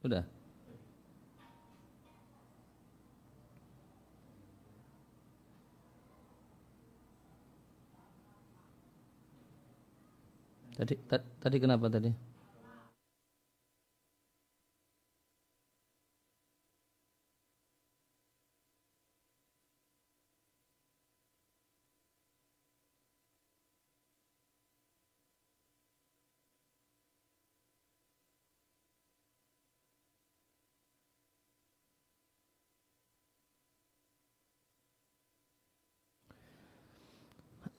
Sudah. Tadi tadi kenapa tadi?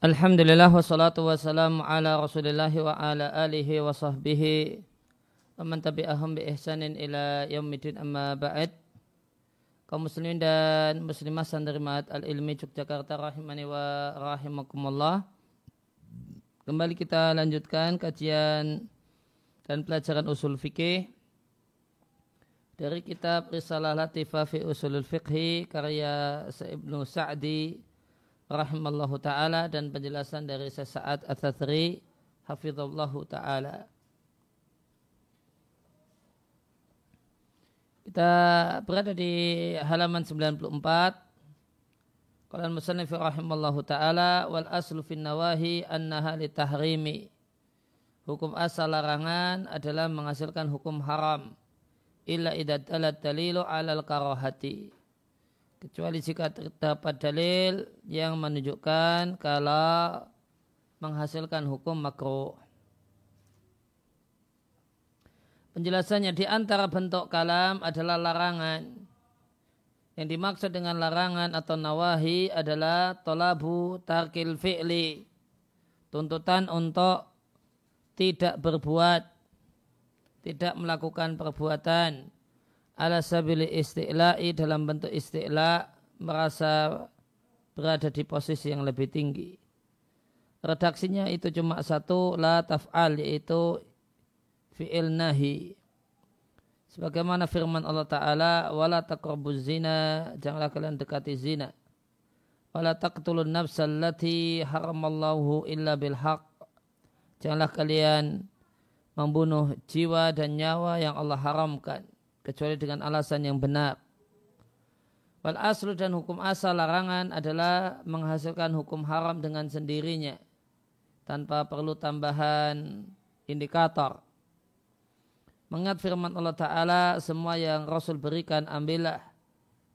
Alhamdulillah wassalatu wassalamu ala rasulillahi wa ala alihi wa sahbihi wa man tabi'ahum bi ihsanin ila yaumidin amma ba'd. Kaum muslimin dan muslimah sandarimat al-ilmi Yogyakarta rahimani wa rahimakumullah. Kembali kita lanjutkan kajian dan pelajaran usul fikih dari kitab Risalah Latifah fi Usulul Fiqhi karya Ibnu Sa'di rahimallahu taala dan penjelasan dari sesaat At-Tathri hafizallahu taala. Kita berada di halaman 94. Qala al-musannif rahimallahu taala wal aslu fin nawahi annaha tahrimi. Hukum asal larangan adalah menghasilkan hukum haram illa idza dalilu 'alal karahati kecuali jika terdapat dalil yang menunjukkan kalau menghasilkan hukum makruh. Penjelasannya di antara bentuk kalam adalah larangan. Yang dimaksud dengan larangan atau nawahi adalah tolabu tarkil fi'li. Tuntutan untuk tidak berbuat, tidak melakukan perbuatan ala sabili isti'la'i dalam bentuk isti'la merasa berada di posisi yang lebih tinggi. Redaksinya itu cuma satu la taf'al yaitu fi'il nahi. Sebagaimana firman Allah Ta'ala wala taqrabuz zina janganlah kalian dekati zina. Wala taqtulun nafsal lati haramallahu illa bil haq. Janganlah kalian membunuh jiwa dan nyawa yang Allah haramkan kecuali dengan alasan yang benar. Wal aslu dan hukum asal larangan adalah menghasilkan hukum haram dengan sendirinya tanpa perlu tambahan indikator. Mengat firman Allah Ta'ala semua yang Rasul berikan ambillah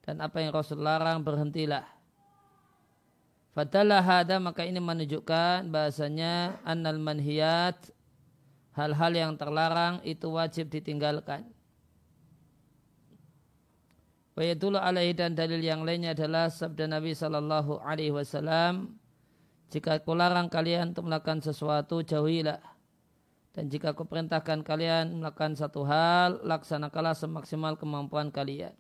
dan apa yang Rasul larang berhentilah. Fadalah hada maka ini menunjukkan bahasanya annal manhiyat hal-hal yang terlarang itu wajib ditinggalkan. Wayadullah alaihi dan dalil yang lainnya adalah sabda Nabi Sallallahu Alaihi Wasallam, jika aku larang kalian untuk melakukan sesuatu, jauhilah. Dan jika aku perintahkan kalian melakukan satu hal, laksanakanlah semaksimal kemampuan kalian.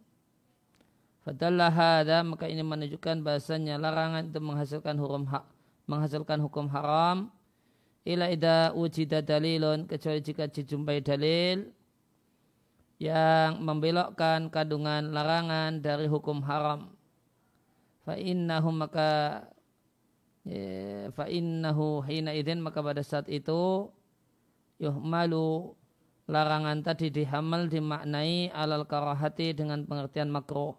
Fadallah hada, maka ini menunjukkan bahasanya larangan untuk menghasilkan hukum hak, menghasilkan hukum haram. Ila ida wujida dalilun, kecuali jika dijumpai dalil, yang membelokkan kandungan larangan dari hukum haram. Fa innahu maka fa innahu hina idin maka pada saat itu yuhmalu larangan tadi dihamal dimaknai alal karahati dengan pengertian makruh.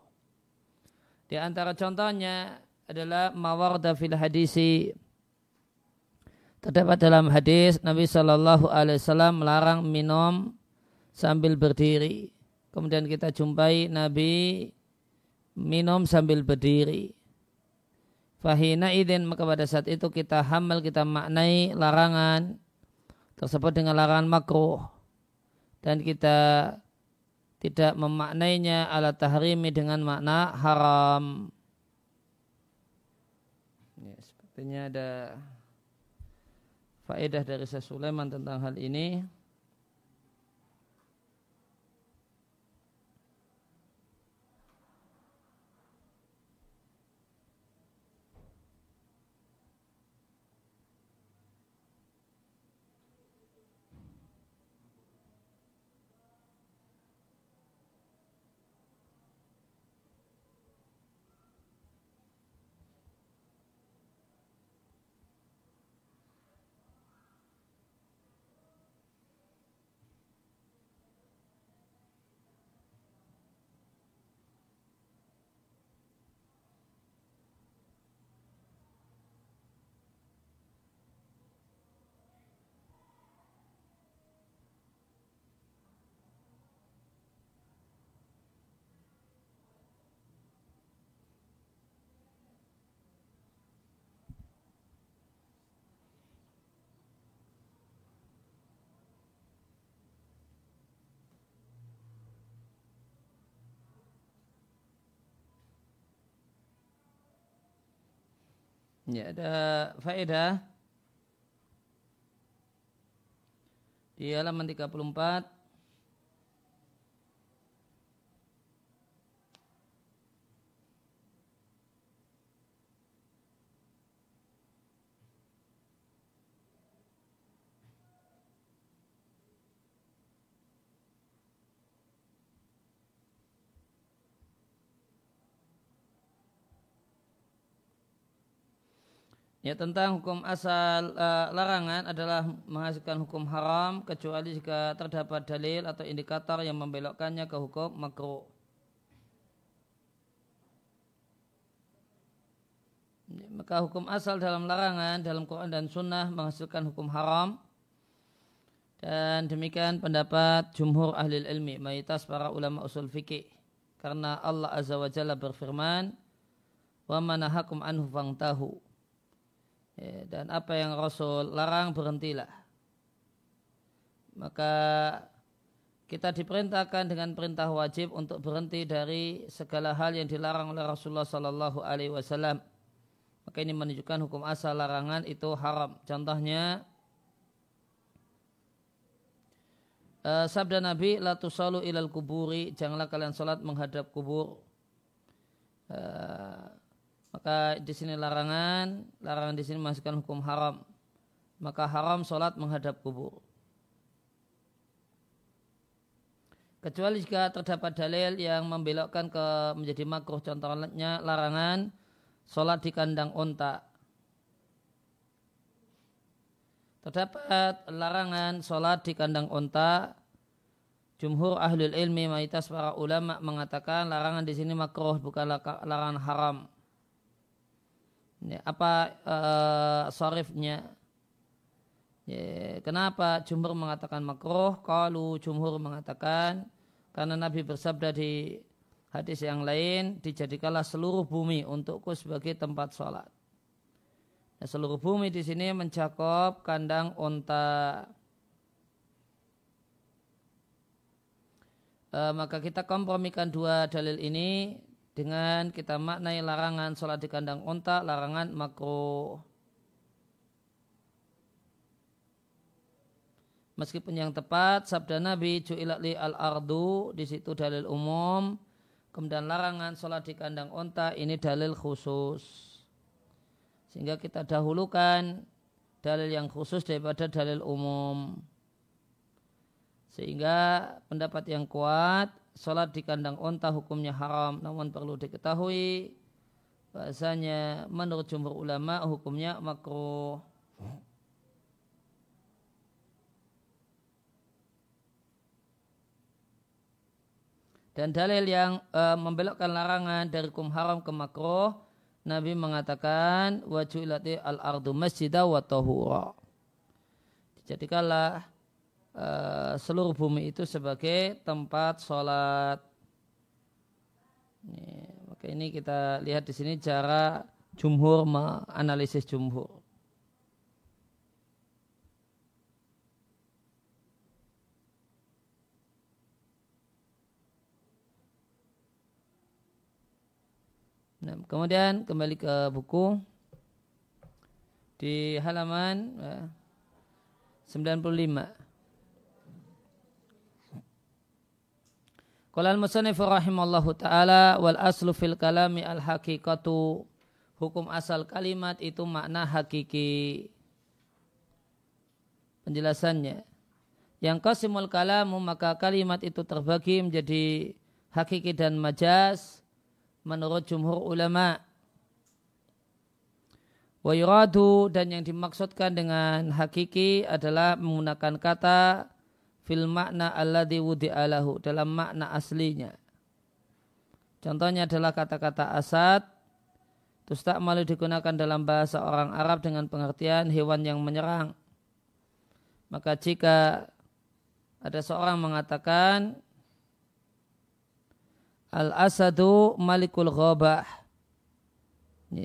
Di antara contohnya adalah mawarda fil hadisi terdapat dalam hadis Nabi Shallallahu Alaihi Wasallam melarang minum sambil berdiri. Kemudian kita jumpai Nabi minum sambil berdiri. Fahina idin maka pada saat itu kita hamal kita maknai larangan tersebut dengan larangan makruh dan kita tidak memaknainya ala tahrimi dengan makna haram. Ya, sepertinya ada faedah dari Syekh Sulaiman tentang hal ini. Ya, ada faedah. Di halaman 34 Ya tentang hukum asal uh, larangan adalah menghasilkan hukum haram kecuali jika terdapat dalil atau indikator yang membelokkannya ke hukum makruh. Ya, maka hukum asal dalam larangan dalam Quran dan Sunnah menghasilkan hukum haram. Dan demikian pendapat jumhur ahli ilmi mayoritas para ulama usul fikih karena Allah azza wa jalla berfirman wa manahakum anhu fangtahu ya, dan apa yang Rasul larang berhentilah maka kita diperintahkan dengan perintah wajib untuk berhenti dari segala hal yang dilarang oleh Rasulullah Sallallahu Alaihi Wasallam. Maka ini menunjukkan hukum asal larangan itu haram. Contohnya uh, sabda Nabi la ilal kuburi janganlah kalian salat menghadap kubur. Uh, maka di sini larangan, larangan di sini masukkan hukum haram. Maka haram sholat menghadap kubur. Kecuali jika terdapat dalil yang membelokkan ke menjadi makruh contohnya larangan sholat di kandang onta. Terdapat larangan sholat di kandang onta. Jumhur ahlul ilmi mayoritas para ulama mengatakan larangan di sini makruh bukan larangan haram. Ya, apa uh, sorifnya? Ya, kenapa jumhur mengatakan makruh? Kalau jumhur mengatakan karena Nabi bersabda di hadis yang lain dijadikanlah seluruh bumi untukku sebagai tempat sholat. Ya, seluruh bumi di sini mencakup kandang unta. E, maka kita kompromikan dua dalil ini dengan kita maknai larangan sholat di kandang unta, larangan makruh. Meskipun yang tepat, sabda Nabi ju'ilat li al-ardu, di situ dalil umum. Kemudian larangan sholat di kandang unta, ini dalil khusus. Sehingga kita dahulukan dalil yang khusus daripada dalil umum. Sehingga pendapat yang kuat, sholat di kandang unta hukumnya haram namun perlu diketahui bahasanya menurut jumhur ulama hukumnya makruh. Dan dalil yang e, membelokkan larangan dari hukum haram ke makruh Nabi mengatakan wajuilati al ardu masjidah wa tahura. Dijadikanlah Eh, seluruh bumi itu sebagai tempat sholat. Ini, ini kita lihat di sini cara jumhur menganalisis jumhur. Nah, kemudian kembali ke buku di halaman 95. Eh, Qala al-musannif rahimallahu taala wal aslu fil kalami al haqiqatu hukum asal kalimat itu makna hakiki. Penjelasannya yang qasimul kalamu maka kalimat itu terbagi menjadi hakiki dan majaz menurut jumhur ulama. Wa yuradu dan yang dimaksudkan dengan hakiki adalah menggunakan kata fil makna alladhi wudi'alahu dalam makna aslinya. Contohnya adalah kata-kata asad terus tak malu digunakan dalam bahasa orang Arab dengan pengertian hewan yang menyerang. Maka jika ada seorang mengatakan Al-asadu malikul ghabah.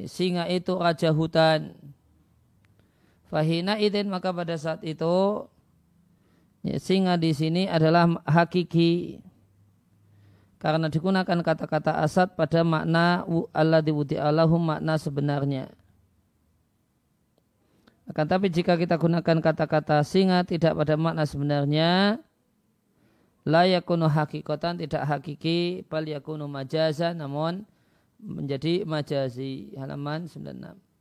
Singa itu raja hutan. Fahina idin maka pada saat itu Ya, singa di sini adalah hakiki karena digunakan kata-kata asad pada makna Allah diwudi Allahu makna sebenarnya. Akan tapi jika kita gunakan kata-kata singa tidak pada makna sebenarnya, la yakunu hakikotan tidak hakiki, bal yakunu majaza namun menjadi majazi. Halaman 96.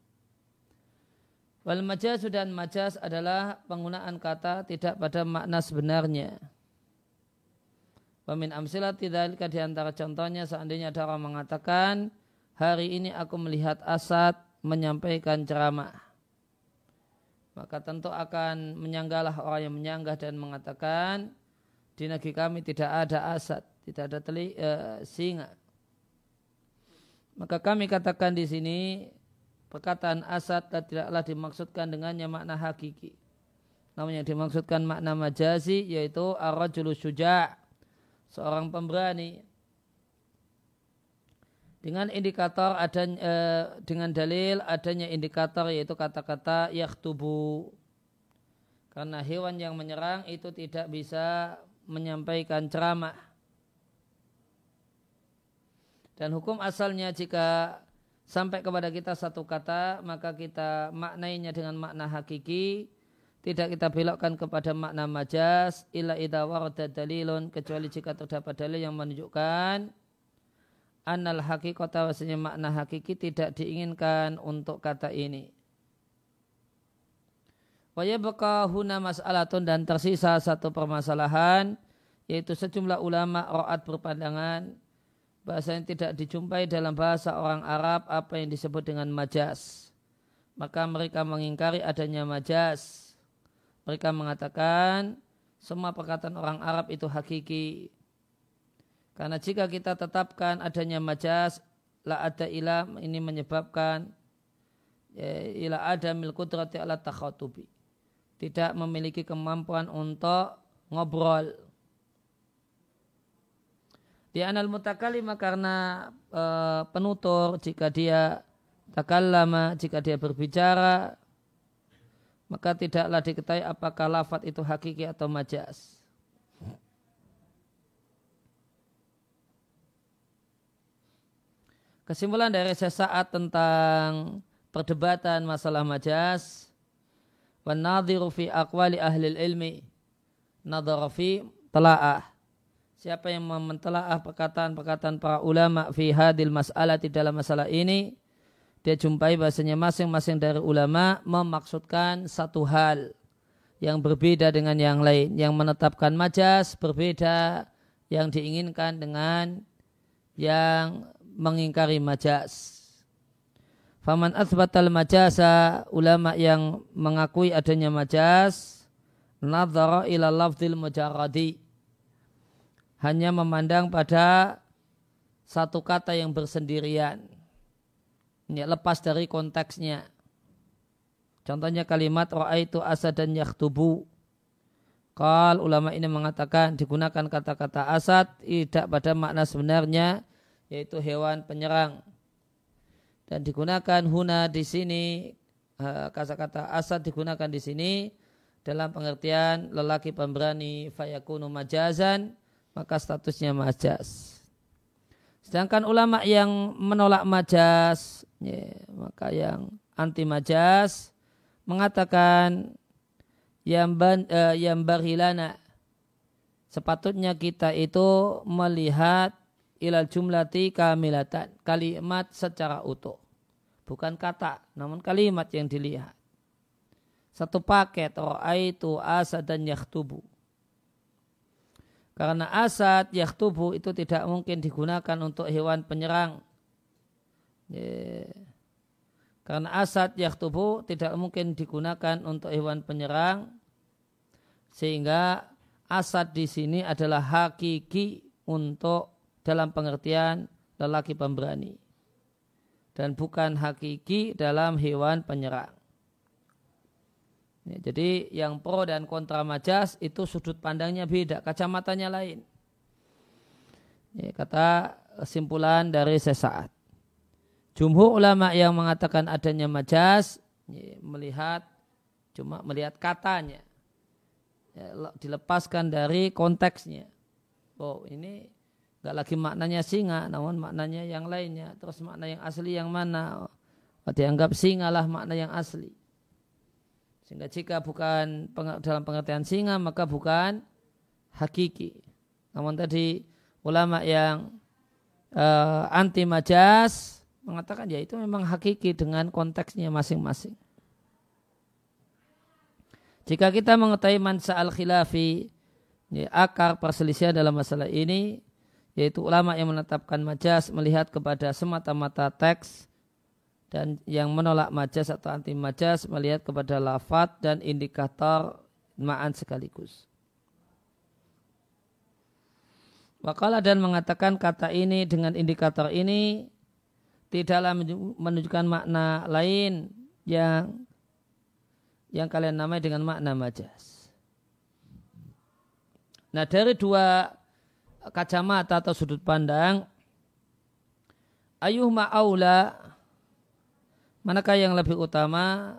Wal majaz dan majaz adalah penggunaan kata tidak pada makna sebenarnya. Wamin amsilat tidak di antara contohnya seandainya ada orang mengatakan hari ini aku melihat Asad menyampaikan ceramah. Maka tentu akan menyanggalah orang yang menyanggah dan mengatakan di negeri kami tidak ada Asad, tidak ada teli, uh, singa. Maka kami katakan di sini perkataan asad tidaklah dimaksudkan dengannya makna hakiki. Namun yang dimaksudkan makna majazi yaitu ar-rajulu syuja' seorang pemberani. Dengan indikator ada eh, dengan dalil adanya indikator yaitu kata-kata yaktubu karena hewan yang menyerang itu tidak bisa menyampaikan ceramah. Dan hukum asalnya jika sampai kepada kita satu kata, maka kita maknainya dengan makna hakiki, tidak kita belokkan kepada makna majas, illa idha warada dalilun, kecuali jika terdapat dalil yang menunjukkan annal hakikata wasanya makna hakiki tidak diinginkan untuk kata ini. Waya beka huna mas'alatun dan tersisa satu permasalahan yaitu sejumlah ulama ro'at berpandangan bahasa yang tidak dijumpai dalam bahasa orang Arab apa yang disebut dengan majas. Maka mereka mengingkari adanya majas. Mereka mengatakan semua perkataan orang Arab itu hakiki. Karena jika kita tetapkan adanya majas, la ada ilam ini menyebabkan ya, ila ada milkudrati ala takhatubi. Tidak memiliki kemampuan untuk ngobrol di anal mutakalima karena e, penutur jika dia takallama, jika dia berbicara, maka tidaklah diketahui apakah lafat itu hakiki atau majas. Kesimpulan dari sesaat tentang perdebatan masalah majas, wanadhiru fi aqwali ahli ilmi, nadhara fi tela'ah Siapa yang mentelaah perkataan-perkataan para ulama fi hadil mas'alah di dalam masalah ini, dia jumpai bahasanya masing-masing dari ulama memaksudkan satu hal yang berbeda dengan yang lain. Yang menetapkan majas berbeda yang diinginkan dengan yang mengingkari majas. Faman asbatal majasa ulama yang mengakui adanya majas nadhara ila lafzil mujarradi hanya memandang pada satu kata yang bersendirian. Ini lepas dari konteksnya. Contohnya kalimat itu asad dan yakhtubu. Kal ulama ini mengatakan digunakan kata-kata asad tidak pada makna sebenarnya yaitu hewan penyerang. Dan digunakan huna di sini kata-kata asad digunakan di sini dalam pengertian lelaki pemberani fayakunu majazan maka statusnya majas. Sedangkan ulama yang menolak majas, ya, maka yang anti majas mengatakan yang ban, uh, yang barilana sepatutnya kita itu melihat ilal jumlati kamilatan kalimat secara utuh. Bukan kata namun kalimat yang dilihat. Satu paket itu asa dan karena asad tubuh itu tidak mungkin digunakan untuk hewan penyerang. Karena asad tubuh tidak mungkin digunakan untuk hewan penyerang. Sehingga asad di sini adalah hakiki untuk dalam pengertian lelaki pemberani. Dan bukan hakiki dalam hewan penyerang. Ya, jadi yang pro dan kontra majas itu sudut pandangnya beda, kacamatanya lain. Ya, kata kesimpulan dari sesaat. Jumhur ulama yang mengatakan adanya majas ya, melihat cuma melihat katanya, ya, dilepaskan dari konteksnya. Oh ini nggak lagi maknanya singa, namun maknanya yang lainnya. Terus makna yang asli yang mana? Oh, dianggap singa lah makna yang asli. Sehingga jika bukan dalam pengertian singa maka bukan hakiki. Namun tadi ulama yang uh, anti majas mengatakan ya itu memang hakiki dengan konteksnya masing-masing. Jika kita mengetahui mansa al khilafi ya, akar perselisihan dalam masalah ini yaitu ulama yang menetapkan majas melihat kepada semata-mata teks dan yang menolak majas atau anti majas melihat kepada lafat dan indikator ma'an sekaligus. Wakala dan mengatakan kata ini dengan indikator ini tidaklah menunjukkan makna lain yang yang kalian namai dengan makna majas. Nah dari dua kacamata atau sudut pandang, ayuh ma'aula Manakah yang lebih utama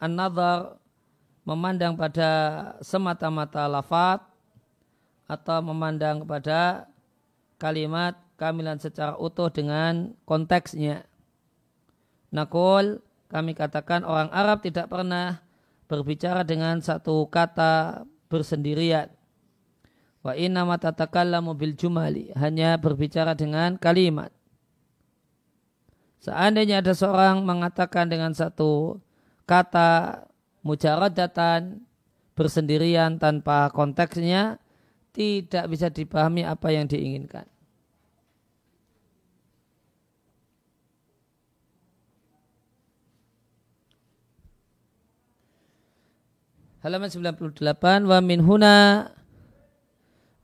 an-nazar memandang pada semata-mata lafat atau memandang kepada kalimat kamilan secara utuh dengan konteksnya. Nakul kami katakan orang Arab tidak pernah berbicara dengan satu kata bersendirian. Wa inna matatakallamu bil jumali hanya berbicara dengan kalimat. Seandainya ada seorang mengatakan dengan satu kata mujaradatan bersendirian tanpa konteksnya tidak bisa dipahami apa yang diinginkan. Halaman 98 wa min huna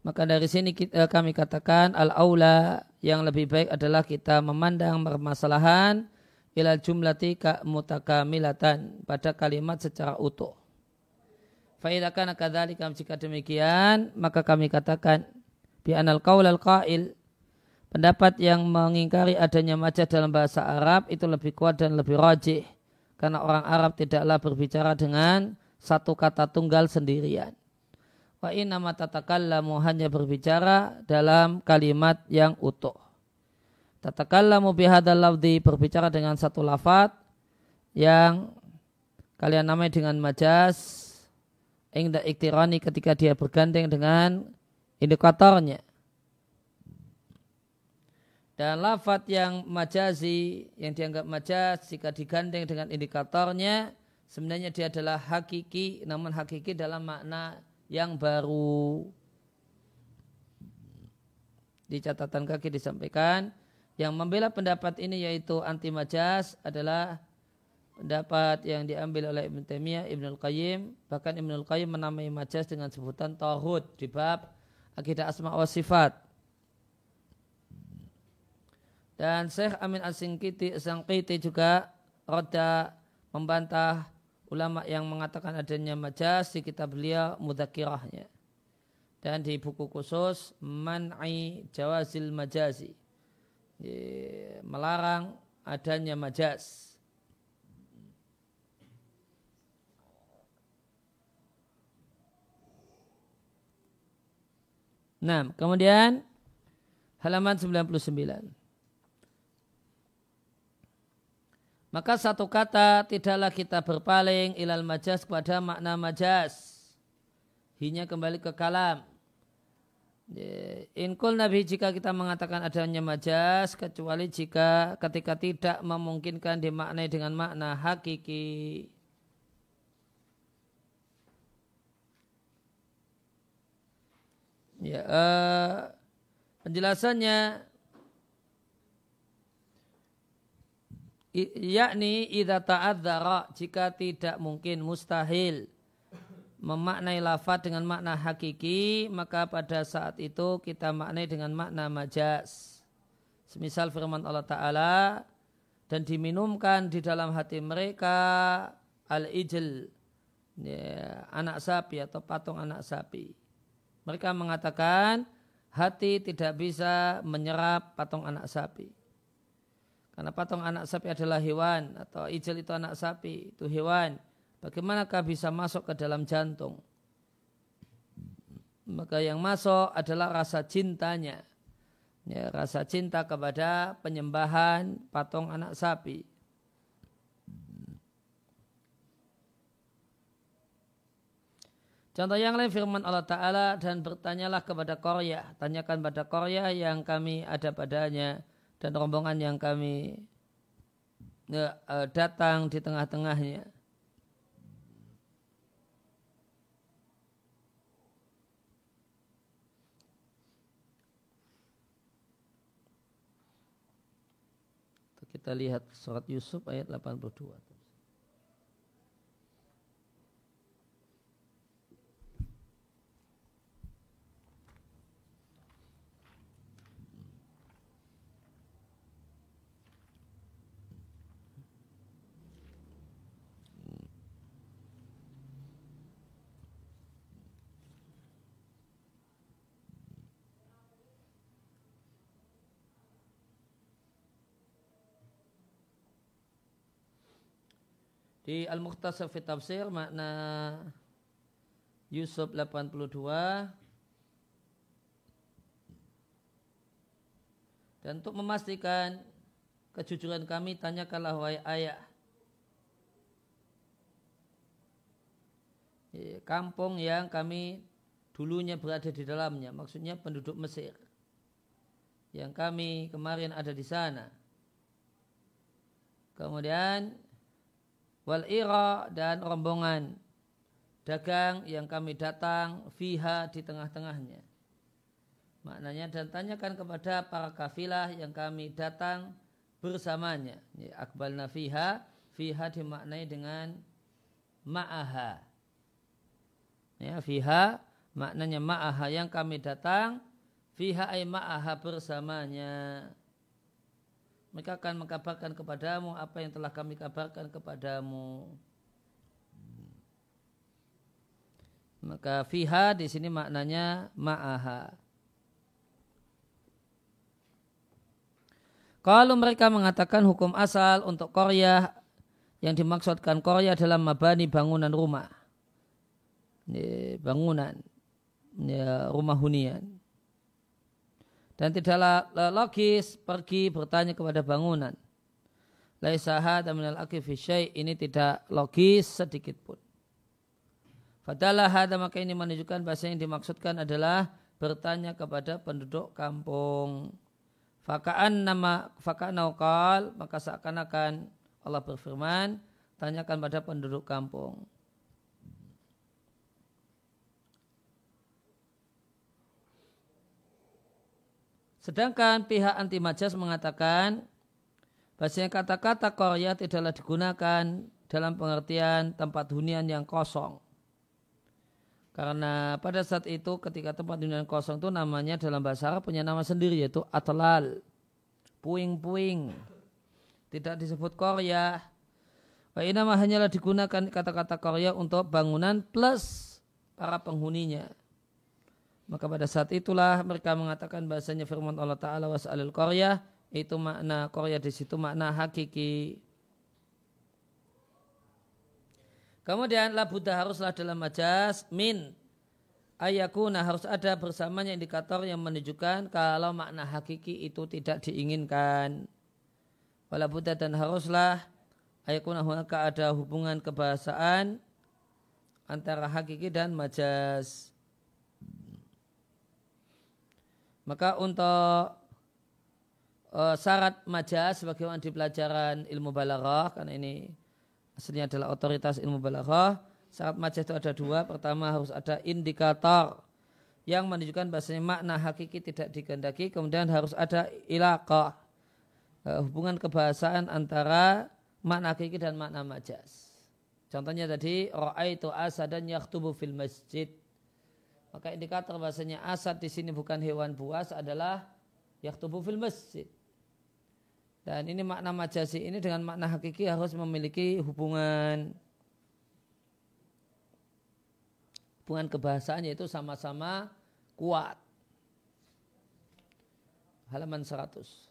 maka dari sini kita, kami katakan al aula yang lebih baik adalah kita memandang permasalahan ila jumlati mutakamilatan pada kalimat secara utuh. Fa'idakan kadzalika jika demikian maka kami katakan bi anal qaul al qail pendapat yang mengingkari adanya majaz dalam bahasa Arab itu lebih kuat dan lebih rajih karena orang Arab tidaklah berbicara dengan satu kata tunggal sendirian. Wa inna tatakallamu hanya berbicara dalam kalimat yang utuh. Tatakallamu bihadal lafdi berbicara dengan satu lafat yang kalian namai dengan majas ingda iktirani ketika dia bergandeng dengan indikatornya. Dan lafat yang majazi, yang dianggap majaz jika digandeng dengan indikatornya, sebenarnya dia adalah hakiki, namun hakiki dalam makna yang baru. Di catatan kaki disampaikan yang membela pendapat ini yaitu anti majas adalah pendapat yang diambil oleh Ibn Taimiyah, Ibn Al-Qayyim, bahkan Ibn Al-Qayyim menamai majas dengan sebutan tauhid di bab akidah asma wa sifat. Dan Syekh Amin As-Sangkiti juga roda membantah ulama yang mengatakan adanya majas di kitab beliau mudakirahnya dan di buku khusus man'i jawazil majazi. Melarang adanya majas. Nah, kemudian halaman 99. Maka satu kata tidaklah kita berpaling ilal majas kepada makna majas. Hinya kembali ke kalam. Inkul Nabi jika kita mengatakan adanya majas kecuali jika ketika tidak memungkinkan dimaknai dengan makna hakiki. Ya, uh, penjelasannya yakni idza ta'adzara jika tidak mungkin mustahil. Memaknai lafaz dengan makna hakiki maka pada saat itu kita maknai dengan makna majas. Semisal firman Allah taala dan diminumkan di dalam hati mereka al-ijl ya, anak sapi atau patung anak sapi. Mereka mengatakan hati tidak bisa menyerap patung anak sapi karena patung anak sapi adalah hewan atau ijel itu anak sapi, itu hewan. Bagaimanakah bisa masuk ke dalam jantung? Maka yang masuk adalah rasa cintanya. Ya, rasa cinta kepada penyembahan patung anak sapi. Contoh yang lain firman Allah Ta'ala dan bertanyalah kepada Korea. Tanyakan pada Korea yang kami ada padanya dan rombongan yang kami ya, eh, datang di tengah-tengahnya. Kita lihat surat Yusuf ayat 82. Di Al-Mukhtasar fi Tafsir makna Yusuf 82 dan untuk memastikan kejujuran kami tanyakanlah wahai ayah. Kampung yang kami dulunya berada di dalamnya maksudnya penduduk Mesir yang kami kemarin ada di sana. Kemudian wal ira dan rombongan dagang yang kami datang fiha di tengah-tengahnya. Maknanya dan tanyakan kepada para kafilah yang kami datang bersamanya. Akbal nafiha, fiha dimaknai dengan ma'aha. Ya, fiha maknanya ma'aha yang kami datang, fiha ay ma'aha bersamanya mereka akan mengkabarkan kepadamu apa yang telah kami kabarkan kepadamu. Maka fiha di sini maknanya ma'aha. Kalau mereka mengatakan hukum asal untuk Korea yang dimaksudkan Korea dalam mabani bangunan rumah. Bangunan ya, rumah hunian dan tidaklah logis pergi bertanya kepada bangunan. Laisaha dan minal syai ini tidak logis sedikit pun. Fadalah maka ini menunjukkan bahasa yang dimaksudkan adalah bertanya kepada penduduk kampung. Fakaan nama fakaan maka seakan-akan Allah berfirman tanyakan pada penduduk kampung. Sedangkan pihak anti majas mengatakan bahasanya kata-kata Korea tidaklah digunakan dalam pengertian tempat hunian yang kosong. Karena pada saat itu ketika tempat hunian kosong itu namanya dalam bahasa Arab punya nama sendiri yaitu atlal. Puing-puing. Tidak disebut Korea. Ini nama hanyalah digunakan kata-kata Korea untuk bangunan plus para penghuninya. Maka pada saat itulah mereka mengatakan bahasanya firman Allah Ta'ala was'alil Korea itu makna Korea di situ makna hakiki. Kemudian la Buddha haruslah dalam majas min ayakuna harus ada bersamanya indikator yang menunjukkan kalau makna hakiki itu tidak diinginkan. Wala Buddha dan haruslah ayakuna huaka ada hubungan kebahasaan antara hakiki dan majas. Maka untuk uh, syarat majas sebagaimana di pelajaran ilmu balaghah karena ini aslinya adalah otoritas ilmu balaghah, syarat majas itu ada dua. Pertama harus ada indikator yang menunjukkan bahasanya makna hakiki tidak dikehendaki, kemudian harus ada ilaqah uh, hubungan kebahasaan antara makna hakiki dan makna majas. Contohnya tadi ra'aitu asadan yaktubu fil masjid maka indikator bahasanya asad di sini bukan hewan buas adalah yaktubu fil masjid. Dan ini makna majasi ini dengan makna hakiki harus memiliki hubungan hubungan kebahasaan yaitu sama-sama kuat. Halaman 100.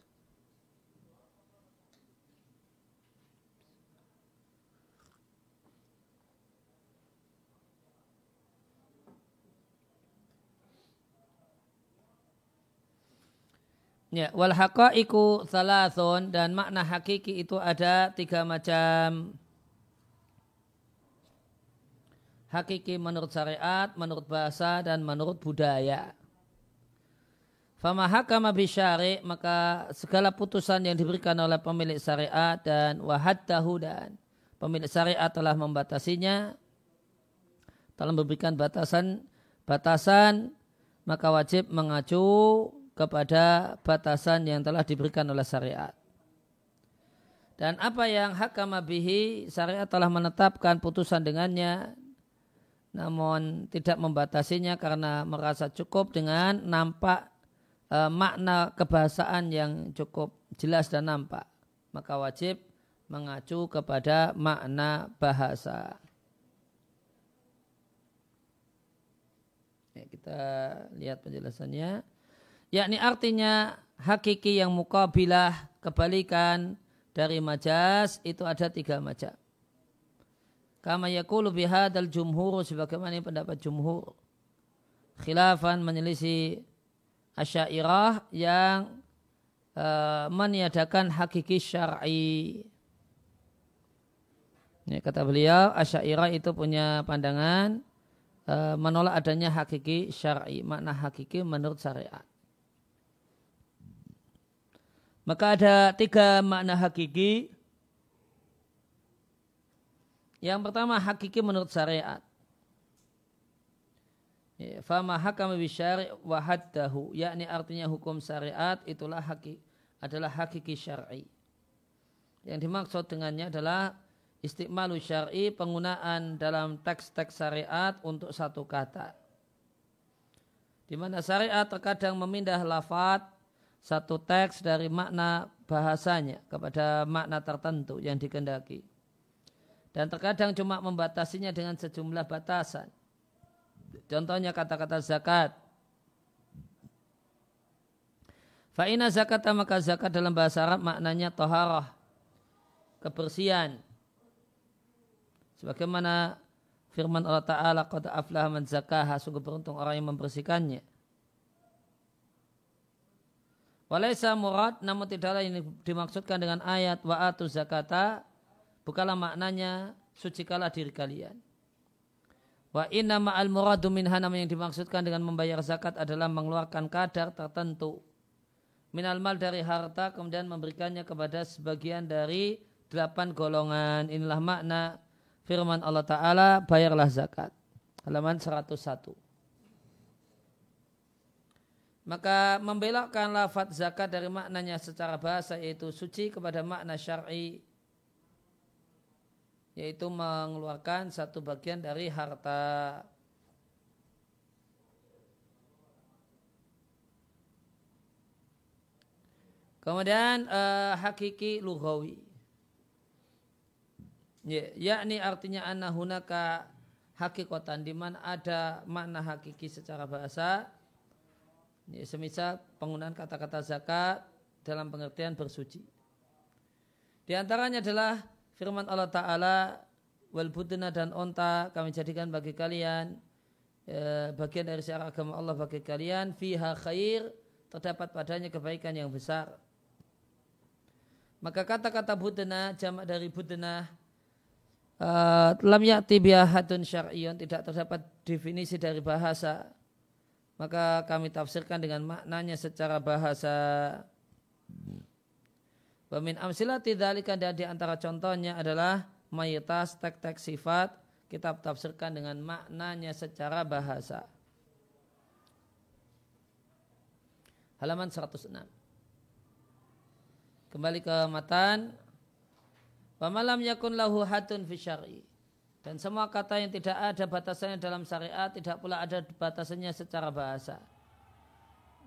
Ya, wal haqaiqu thalathun dan makna hakiki itu ada tiga macam. hakiki menurut syariat, menurut bahasa dan menurut budaya. Fama hakama bisyari maka segala putusan yang diberikan oleh pemilik syariat dan wahaddahu dan pemilik syariat telah membatasinya telah memberikan batasan batasan maka wajib mengacu kepada batasan yang telah diberikan oleh syariat. Dan apa yang hakama bihi syariat telah menetapkan putusan dengannya namun tidak membatasinya karena merasa cukup dengan nampak e, makna kebahasaan yang cukup jelas dan nampak maka wajib mengacu kepada makna bahasa. Ya, kita lihat penjelasannya. Yakni artinya hakiki yang mukabilah kebalikan dari majas itu ada tiga macam. Kama yakulu bihadal jumhur sebagaimana pendapat jumhur. Khilafan menyelisih asyairah yang uh, meniadakan hakiki syar'i. Ini kata beliau, asyairah itu punya pandangan uh, menolak adanya hakiki syar'i, makna hakiki menurut syariat. Maka ada tiga makna hakiki yang pertama hakiki menurut syariat. Ya, fama hakama bisyari wa haddahu yakni artinya hukum syariat itulah hakiki adalah hakiki syar'i. Yang dimaksud dengannya adalah istiqmalu syar'i penggunaan dalam teks-teks syariat untuk satu kata. Di mana syariat terkadang memindah lafat satu teks dari makna bahasanya kepada makna tertentu yang dikendaki dan terkadang cuma membatasinya dengan sejumlah batasan. Contohnya kata-kata zakat. Fa'ina zakat maka zakat dalam bahasa Arab maknanya toharah, kebersihan. Sebagaimana firman Allah Ta'ala, Qad aflah man zakaha, sungguh beruntung orang yang membersihkannya. Walaysa murad, namun tidaklah ini dimaksudkan dengan ayat wa'atu zakata, Bukalah maknanya sucikanlah diri kalian. Wa inna ma'al muradu minha yang dimaksudkan dengan membayar zakat adalah mengeluarkan kadar tertentu. Minal mal dari harta kemudian memberikannya kepada sebagian dari delapan golongan. Inilah makna firman Allah Ta'ala bayarlah zakat. Halaman 101. Maka membelokkan lafat zakat dari maknanya secara bahasa yaitu suci kepada makna syar'i yaitu mengeluarkan satu bagian dari harta. Kemudian uh, hakiki lughawi. Ya, yakni artinya anna hunaka hakikotan di mana ada makna hakiki secara bahasa. Ya, semisal penggunaan kata-kata zakat dalam pengertian bersuci. Di antaranya adalah firman Allah Ta'ala wal budna dan onta kami jadikan bagi kalian e, bagian dari syiar agama Allah bagi kalian fiha khair terdapat padanya kebaikan yang besar maka kata-kata budna jamak dari budna uh, lam ya'ti bihadun syar'iyun tidak terdapat definisi dari bahasa maka kami tafsirkan dengan maknanya secara bahasa Wamin amsilati dzalika dan di antara contohnya adalah mayoritas tek-tek sifat kita tafsirkan dengan maknanya secara bahasa. Halaman 106. Kembali ke matan. Pamalam yakun lahu hatun fi syar'i. Dan semua kata yang tidak ada batasannya dalam syariat tidak pula ada batasannya secara bahasa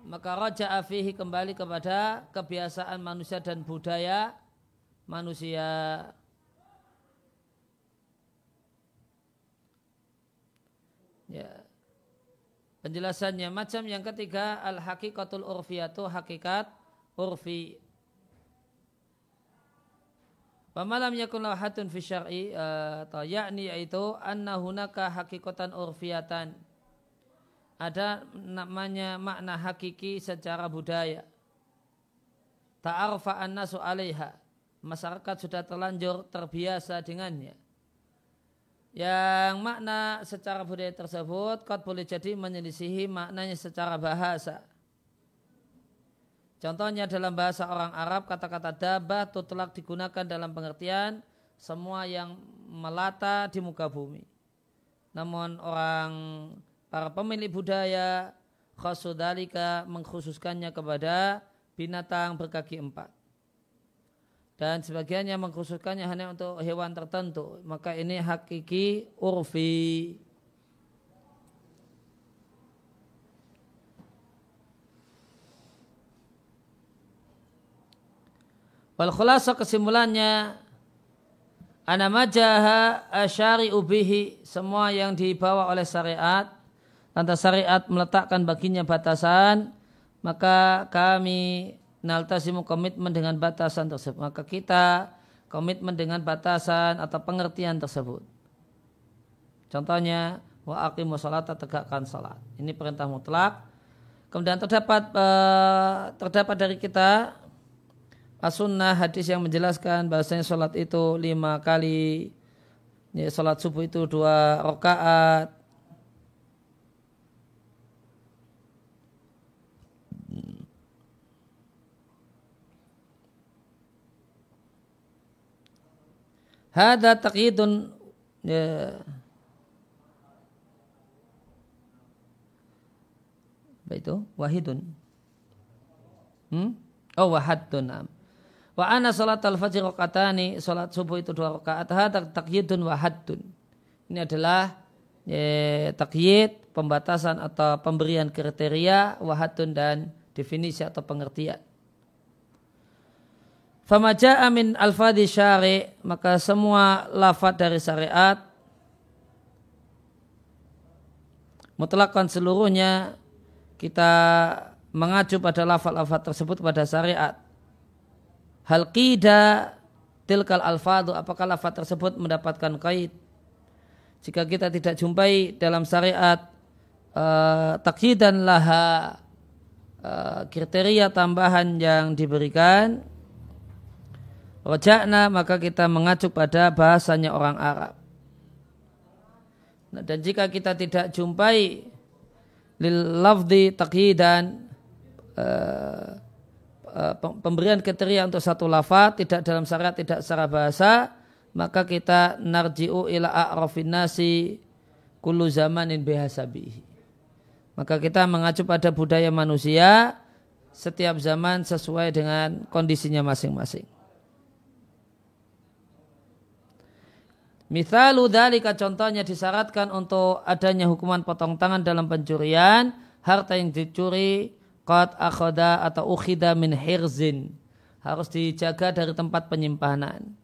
maka raja afihi kembali kepada kebiasaan manusia dan budaya manusia. Ya. Penjelasannya macam yang ketiga al hakikatul urfiyatu hakikat urfi. Pamalam yakun hatun fi syar'i uh, yakni yaitu anna hunaka hakikatan urfiyatan ada namanya makna hakiki secara budaya. Ta'arfa an-nasu alaiha. Masyarakat sudah terlanjur terbiasa dengannya. yang makna secara budaya tersebut kot boleh jadi menyelisihi maknanya secara bahasa. Contohnya dalam bahasa orang Arab kata-kata dabah tutlak digunakan dalam pengertian semua yang melata di muka bumi. Namun orang para pemilik budaya khasudalika mengkhususkannya kepada binatang berkaki empat. Dan sebagiannya mengkhususkannya hanya untuk hewan tertentu. Maka ini hakiki urfi Wal khulasa kesimpulannya ana majaha asyari ubihi semua yang dibawa oleh syariat lantas syariat meletakkan baginya batasan maka kami naltasimu komitmen dengan batasan tersebut. Maka kita komitmen dengan batasan atau pengertian tersebut. Contohnya wa aqimu salat tegakkan salat. Ini perintah mutlak. Kemudian terdapat uh, terdapat dari kita as-sunnah hadis yang menjelaskan bahasanya salat itu lima kali. Ya, salat subuh itu dua rakaat, Hada taqyidun ya. Apa itu? Wahidun. Hmm? Oh wahadun. Wa ana salat al-fajr rakaatani, salat subuh itu dua rakaat. Hada taqyidun wahadun. Ini adalah ya, takyid, pembatasan atau pemberian kriteria, wahadun dan definisi atau pengertian. Famaja amin al-fadhi syari maka semua lafad dari syariat mutlakkan seluruhnya kita mengacu pada lafad-lafad tersebut pada syariat. Hal qida tilkal alfadu apakah lafad tersebut mendapatkan kait jika kita tidak jumpai dalam syariat uh, takyidan laha uh, kriteria tambahan yang diberikan Rojakna maka kita mengacu pada bahasanya orang Arab. Nah, dan jika kita tidak jumpai lil lafdi takyidan uh, uh, pemberian kriteria untuk satu lafaz tidak dalam syarat tidak secara bahasa maka kita narji'u ila a'rafin nasi kullu zamanin bihasabihi. Maka kita mengacu pada budaya manusia setiap zaman sesuai dengan kondisinya masing-masing. Mithalu dalika contohnya disyaratkan untuk adanya hukuman potong tangan dalam pencurian harta yang dicuri qad akhoda atau ukhida min hirzin. Harus dijaga dari tempat penyimpanan.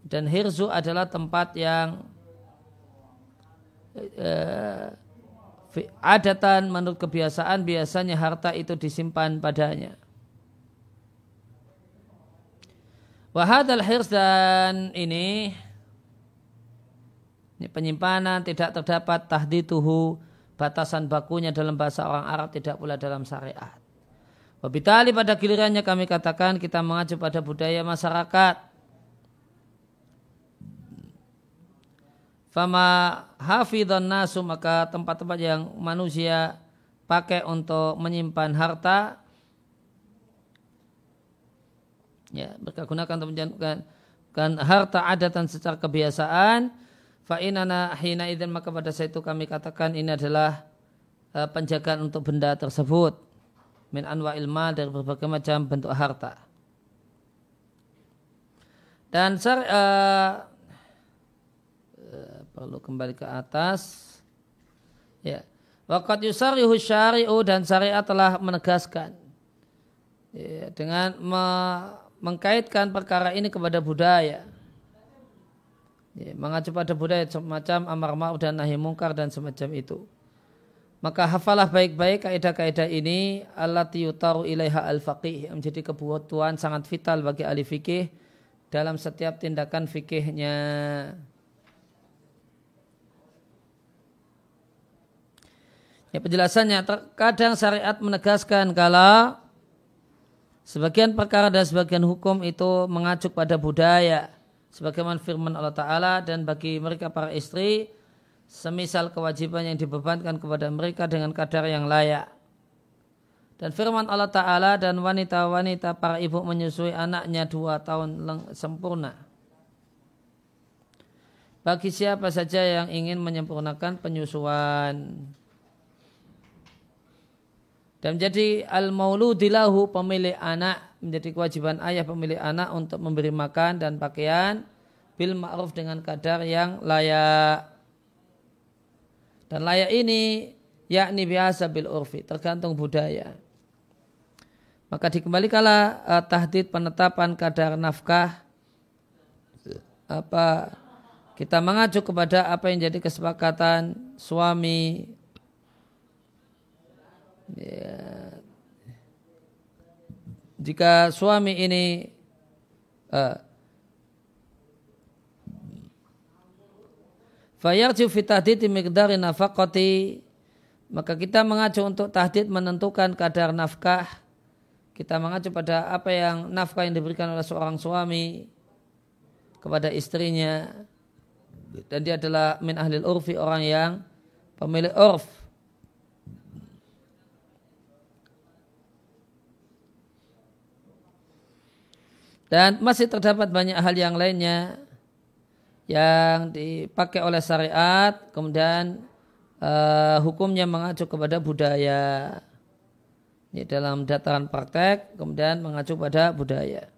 Dan hirzu adalah tempat yang uh, adatan menurut kebiasaan biasanya harta itu disimpan padanya. Wahadal hirz dan ini ini penyimpanan tidak terdapat tahdituhu batasan bakunya dalam bahasa orang Arab tidak pula dalam syariat. Wabitali pada gilirannya kami katakan kita mengacu pada budaya masyarakat. Fama hafidhan nasu maka tempat-tempat yang manusia pakai untuk menyimpan harta ya mereka gunakan untuk menjadikan kan harta adatan secara kebiasaan Fa'inana hina idin maka pada saat itu kami katakan ini adalah uh, penjagaan untuk benda tersebut. Min anwa ilma dari berbagai macam bentuk harta. Dan ser, uh, uh, perlu kembali ke atas. Ya. Waqat yusarihu syari'u dan syariat telah menegaskan. Ya, dengan me mengkaitkan perkara ini kepada budaya ya, mengacu pada budaya semacam amar ma'ruf dan nahi mungkar dan semacam itu. Maka hafalah baik-baik kaidah-kaidah ini allati yutaru ilaiha al-faqih yang menjadi kebutuhan sangat vital bagi ahli fikih dalam setiap tindakan fikihnya. Ya penjelasannya terkadang syariat menegaskan kalau sebagian perkara dan sebagian hukum itu mengacu pada budaya sebagaimana firman Allah Ta'ala dan bagi mereka para istri semisal kewajiban yang dibebankan kepada mereka dengan kadar yang layak. Dan firman Allah Ta'ala dan wanita-wanita para ibu menyusui anaknya dua tahun sempurna. Bagi siapa saja yang ingin menyempurnakan penyusuan. Dan menjadi al-mauludilahu pemilik anak menjadi kewajiban ayah pemilik anak untuk memberi makan dan pakaian bil ma'ruf dengan kadar yang layak. Dan layak ini yakni biasa bil urfi, tergantung budaya. Maka dikembalikanlah uh, tahdid penetapan kadar nafkah apa kita mengacu kepada apa yang jadi kesepakatan suami ya, jika suami ini uh, Fayarju fi tahdid miqdari nafaqati maka kita mengacu untuk tahdid menentukan kadar nafkah. Kita mengacu pada apa yang nafkah yang diberikan oleh seorang suami kepada istrinya. Dan dia adalah min ahli urfi orang yang pemilik urf Dan masih terdapat banyak hal yang lainnya yang dipakai oleh syariat, kemudian uh, hukumnya mengacu kepada budaya. Ini dalam dataran praktek, kemudian mengacu pada budaya.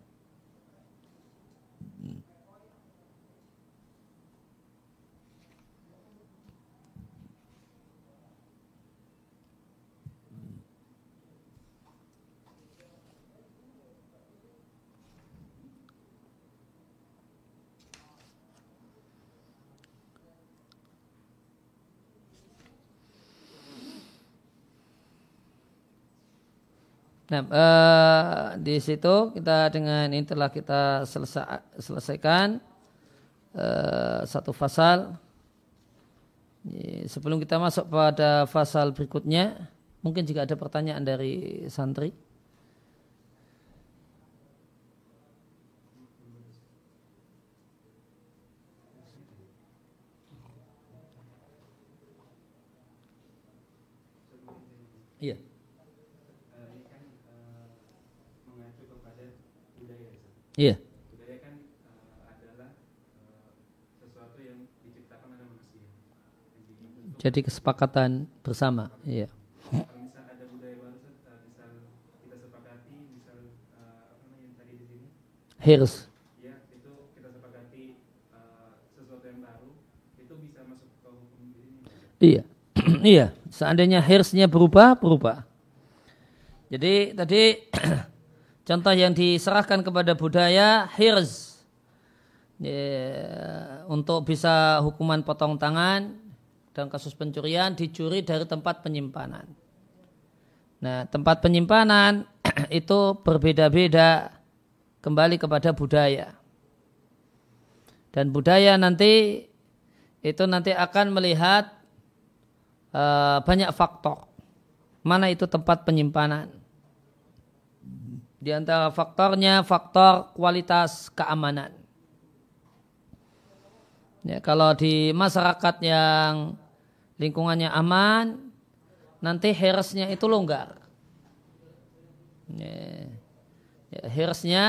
Nah, uh, di situ kita dengan ini telah kita selesai, selesaikan uh, satu fasal. Sebelum kita masuk pada fasal berikutnya, mungkin jika ada pertanyaan dari santri. Iya. Budaya kan uh, adalah uh, sesuatu yang diciptakan oleh manusia. Jadi kesepakatan bersama. Iya. Ya, itu kita sepakati uh, sesuatu yang baru, itu bisa masuk ke hukum ini. Iya. iya. Seandainya hirsnya berubah, berubah. Jadi tadi Contoh yang diserahkan kepada budaya hirz ya, untuk bisa hukuman potong tangan dalam kasus pencurian dicuri dari tempat penyimpanan. Nah, tempat penyimpanan itu berbeda-beda kembali kepada budaya. Dan budaya nanti itu nanti akan melihat uh, banyak faktor. Mana itu tempat penyimpanan di antara faktornya faktor kualitas keamanan. Ya, kalau di masyarakat yang lingkungannya aman, nanti harusnya itu longgar. Ya, ya,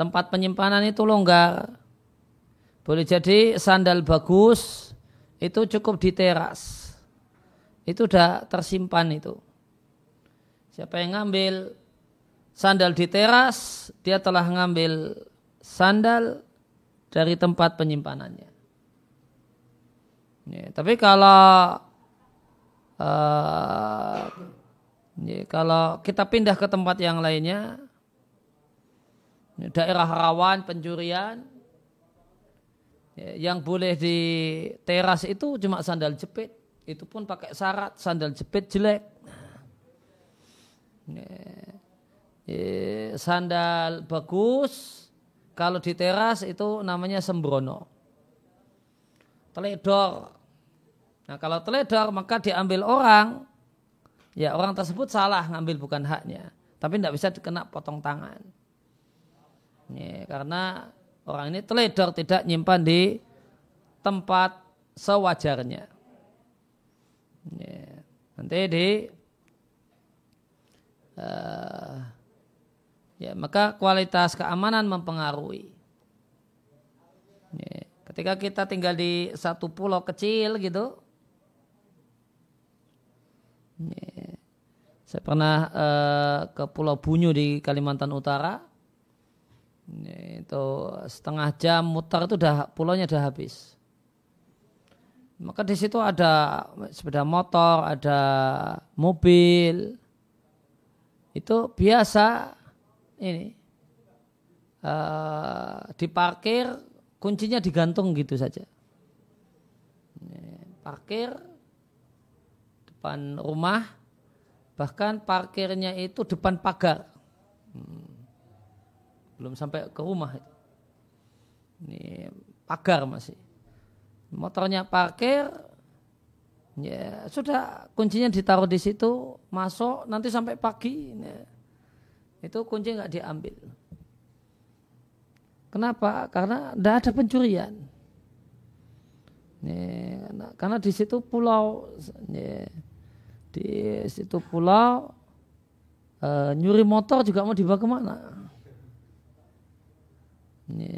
tempat penyimpanan itu longgar. Boleh jadi sandal bagus itu cukup di teras. Itu sudah tersimpan itu. Siapa yang ngambil sandal di teras, dia telah mengambil sandal dari tempat penyimpanannya. Ya, tapi kalau uh, ya, kalau kita pindah ke tempat yang lainnya, ya, daerah rawan pencurian, ya, yang boleh di teras itu cuma sandal jepit, itu pun pakai syarat sandal jepit jelek. Ya, sandal bagus kalau di teras itu namanya sembrono. Teledor. Nah kalau teledor maka diambil orang. Ya orang tersebut salah ngambil bukan haknya. Tapi tidak bisa dikena potong tangan. Ya, karena orang ini teledor tidak nyimpan di tempat sewajarnya. Ya, nanti di uh, ya maka kualitas keamanan mempengaruhi. Ya, ketika kita tinggal di satu pulau kecil gitu, ya, saya pernah uh, ke Pulau Bunyu di Kalimantan Utara. Itu setengah jam mutar itu udah pulaunya udah habis. Maka di situ ada sepeda motor, ada mobil. Itu biasa ini uh, diparkir kuncinya digantung gitu saja. Parkir depan rumah Bahkan parkirnya itu depan pagar. Hmm. Belum sampai ke rumah. Ini pagar masih. Motornya parkir, ya sudah kuncinya ditaruh di situ, masuk nanti sampai pagi. Ya. Itu kunci nggak diambil. Kenapa? Karena tidak ada pencurian. Ya, karena, di situ pulau. Ya, di situ pulau e, nyuri motor juga mau dibawa ke mana? Ini,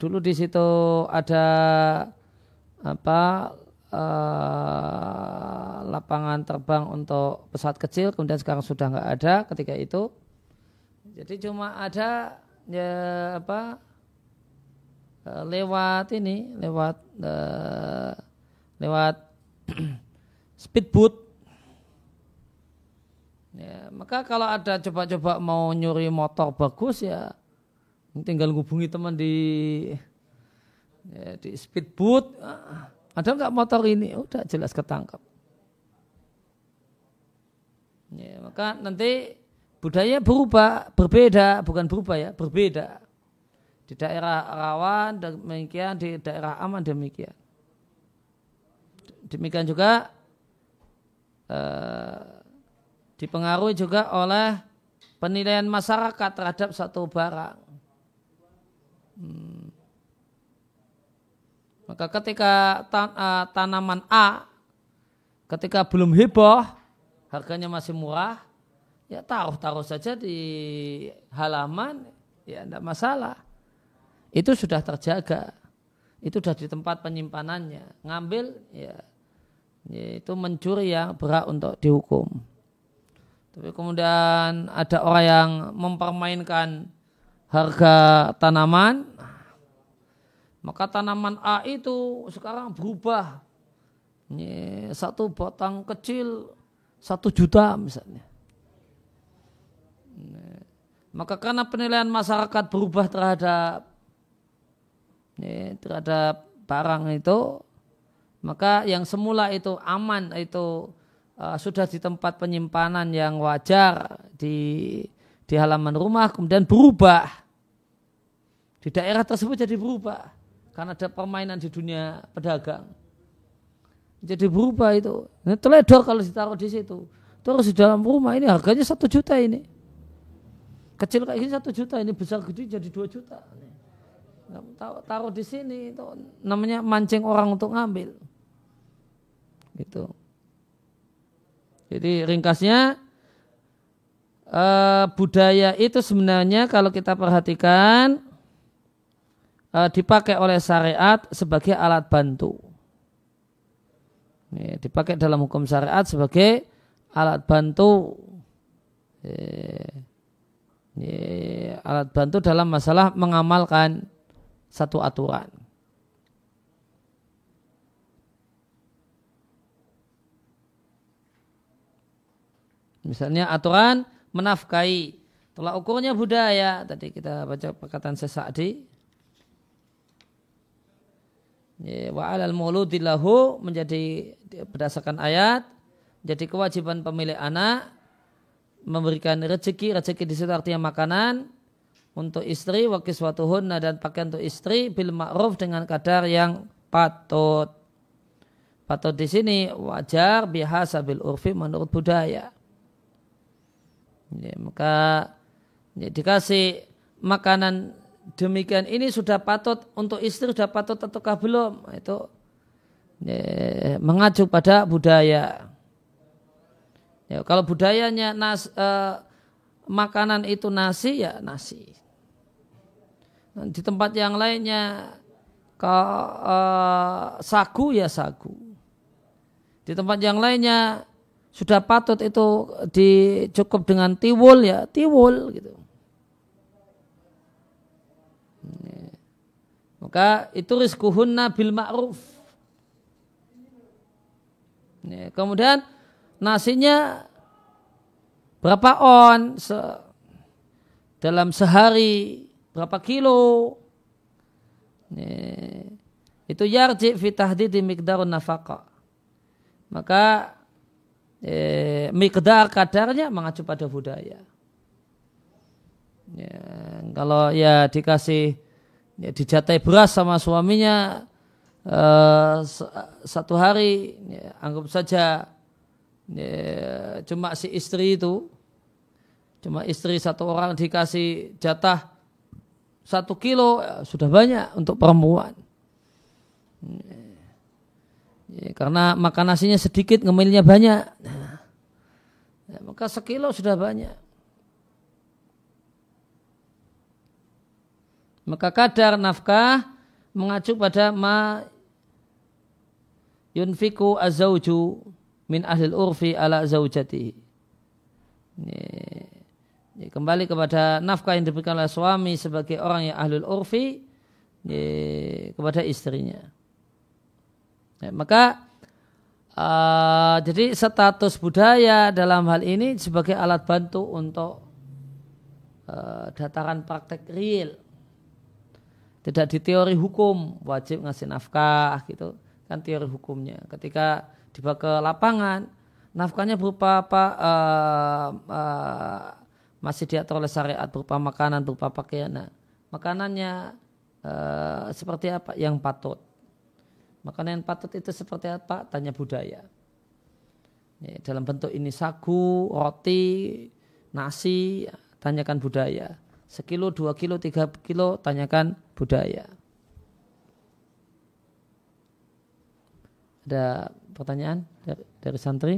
dulu di situ ada apa e, lapangan terbang untuk pesawat kecil, kemudian sekarang sudah nggak ada ketika itu. Jadi cuma ada ya apa e, lewat ini, lewat e, lewat speedboat. Ya, maka kalau ada coba-coba mau nyuri motor bagus ya tinggal hubungi teman di ya, di speedboat. Ah, ada nggak motor ini? Udah jelas ketangkap. Ya, maka nanti budaya berubah, berbeda, bukan berubah ya, berbeda. Di daerah rawan demikian, di daerah aman demikian. Demikian juga Eh, dipengaruhi juga oleh penilaian masyarakat terhadap satu barang. Hmm. Maka ketika tan uh, tanaman A, ketika belum heboh, harganya masih murah, ya taruh-taruh saja di halaman, ya tidak masalah. Itu sudah terjaga. Itu sudah di tempat penyimpanannya. Ngambil, ya yaitu mencuri yang berat untuk dihukum. Tapi kemudian ada orang yang mempermainkan harga tanaman, maka tanaman A itu sekarang berubah. Satu batang kecil satu juta misalnya. Maka karena penilaian masyarakat berubah terhadap terhadap barang itu, maka yang semula itu aman itu uh, sudah di tempat penyimpanan yang wajar di di halaman rumah kemudian berubah di daerah tersebut jadi berubah karena ada permainan di dunia pedagang. Jadi berubah itu. Ini teledor kalau ditaruh di situ. Terus di dalam rumah ini harganya satu juta ini. Kecil kayak gini satu juta ini besar gede jadi dua juta. Taruh di sini itu namanya mancing orang untuk ngambil. Gitu. Jadi ringkasnya uh, budaya itu sebenarnya kalau kita perhatikan uh, dipakai oleh syariat sebagai alat bantu. Ini, dipakai dalam hukum syariat sebagai alat bantu. Ini, alat bantu dalam masalah mengamalkan satu aturan. Misalnya aturan menafkahi. Tolak ukurnya budaya. Tadi kita baca perkataan sesakdi. Wa alal mauludillahu menjadi berdasarkan ayat jadi kewajiban pemilik anak memberikan rezeki rezeki di situ artinya makanan untuk istri wa kiswatuhunna dan pakaian untuk istri bil ma'ruf dengan kadar yang patut. Patut di sini wajar biasa bil urfi menurut budaya. Ya, maka ya, dikasih makanan demikian ini sudah patut untuk istri sudah patut ataukah belum itu ya, mengacu pada budaya. Ya, kalau budayanya nas, eh, makanan itu nasi ya nasi. Di tempat yang lainnya ke eh, sagu ya sagu. Di tempat yang lainnya sudah patut itu dicukup dengan tiwul ya tiwul gitu. Maka itu rizkuhunna bil ma'ruf. Kemudian nasinya berapa on? Se dalam sehari berapa kilo? Itu yarji fi tahdidi miqdarun nafaqah maka eh, mikdar kadarnya mengacu pada budaya. Ya, kalau ya dikasih ya dijatai beras sama suaminya eh, satu hari ya, anggap saja ya, cuma si istri itu cuma istri satu orang dikasih jatah satu kilo ya, sudah banyak untuk perempuan. Ya Ya, karena makan nasinya sedikit, ngemilnya banyak. Nah, ya, maka sekilo sudah banyak. Maka kadar nafkah mengacu pada ma yunfiku azauju min ahlil urfi ala zaujati. Ya, kembali kepada nafkah yang diberikan oleh suami sebagai orang yang ahlul urfi ya, kepada istrinya. Ya, maka uh, jadi status budaya dalam hal ini sebagai alat bantu untuk uh, dataran praktek real. Tidak di teori hukum wajib ngasih nafkah gitu kan teori hukumnya. Ketika dibawa ke lapangan nafkahnya berupa apa uh, uh, masih diatur oleh syariat berupa makanan berupa pakaian. Nah, makanannya uh, seperti apa yang patut Makanan yang patut itu seperti apa? Tanya budaya. Ya, dalam bentuk ini sagu, roti, nasi, tanyakan budaya. Sekilo, dua kilo, tiga kilo, tanyakan budaya. Ada pertanyaan dari, dari santri?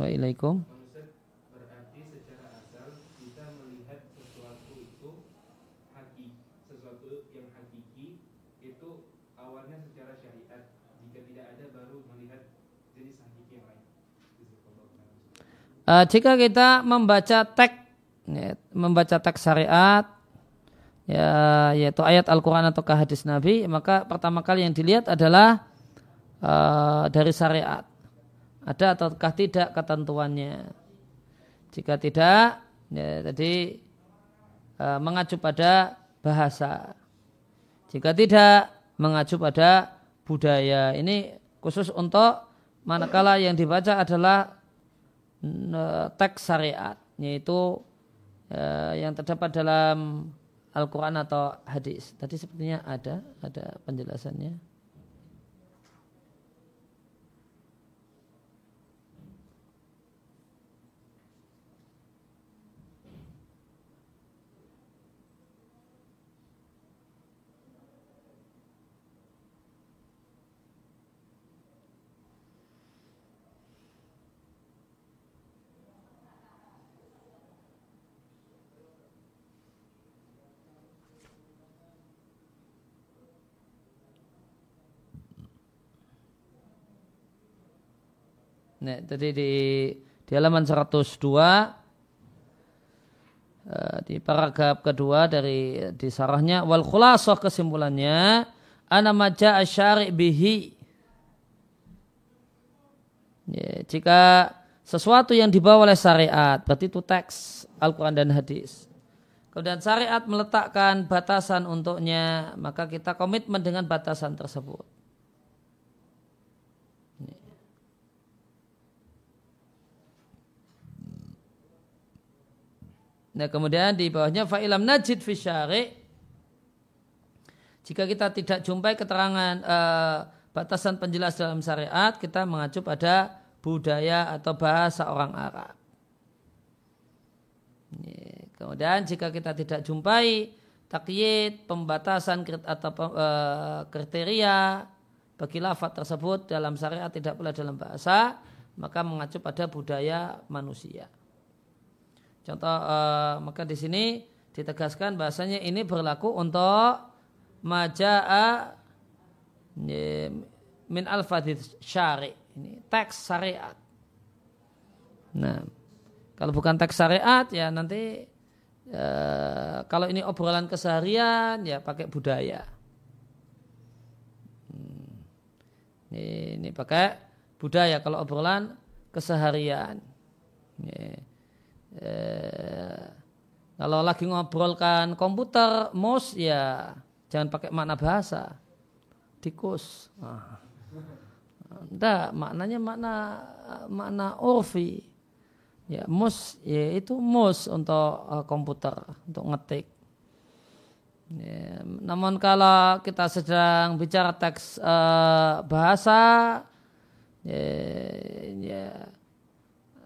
Waalaikumsalam. Uh, jika kita membaca teks ya, membaca teks syariat ya yaitu ayat Al-Qur'an atau hadis Nabi, maka pertama kali yang dilihat adalah uh, dari syariat. Ada ataukah tidak ketentuannya? Jika tidak, ya, tadi uh, mengacu pada bahasa. Jika tidak, mengacu pada budaya. Ini khusus untuk manakala yang dibaca adalah teks syariat yaitu uh, yang terdapat dalam Al-Quran atau hadis. Tadi sepertinya ada ada penjelasannya. Nah, tadi di di halaman 102 eh, di paragraf kedua dari di sarahnya wal khulasah kesimpulannya ana maja asyari bihi. Ya, jika sesuatu yang dibawa oleh syariat berarti itu teks Al-Quran dan hadis. Kemudian syariat meletakkan batasan untuknya maka kita komitmen dengan batasan tersebut Nah kemudian di bawahnya fa'ilam najid fi syari' jika kita tidak jumpai keterangan uh, batasan penjelas dalam syariat, kita mengacu pada budaya atau bahasa orang Arab. kemudian jika kita tidak jumpai takyid, pembatasan atau uh, kriteria bagi lafaz tersebut dalam syariat tidak pula dalam bahasa, maka mengacu pada budaya manusia. Contoh uh, maka di sini ditegaskan bahasanya ini berlaku untuk majaa min al syari ini teks syariat. Nah, kalau bukan teks syariat ya nanti uh, kalau ini obrolan keseharian ya pakai budaya. Hmm. Ini, ini pakai budaya kalau obrolan keseharian. Ini, eh, kalau lagi ngobrolkan komputer, mouse ya jangan pakai makna bahasa. Tikus. Nah. Maknanya makna makna urfi. Ya, mus ya itu mus untuk uh, komputer, untuk ngetik. Ya, namun kalau kita sedang bicara teks uh, bahasa ya, ya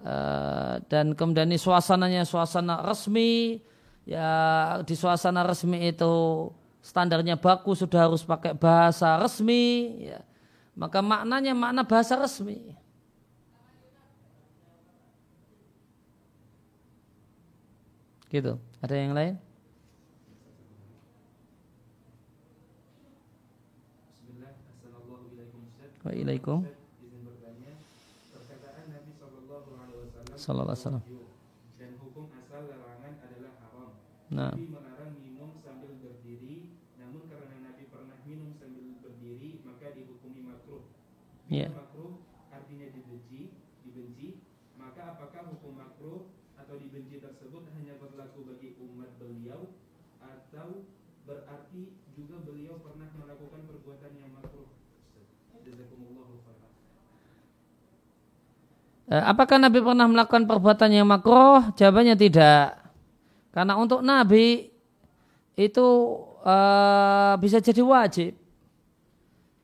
uh, dan kemudian ini suasananya suasana resmi. Ya di suasana resmi itu standarnya baku sudah harus pakai bahasa resmi ya. Maka maknanya makna bahasa resmi. Gitu. Ada yang lain? Waalaikum. Sallallahu alaihi wasallam. Dan hukum asal larangan adalah haram. Nah. Nabi melarang minum sambil berdiri, namun karena Nabi pernah minum sambil berdiri, maka dihukumi makruh. Yeah. makruh artinya dibenci, dibenci, maka apakah hukum makruh atau dibenci tersebut hanya berlaku bagi umat beliau atau berarti juga beliau pernah melakukan perbuatan yang makruh? Eh, apakah Nabi pernah melakukan perbuatan yang makroh? Jawabannya tidak. Karena untuk Nabi itu uh, bisa jadi wajib.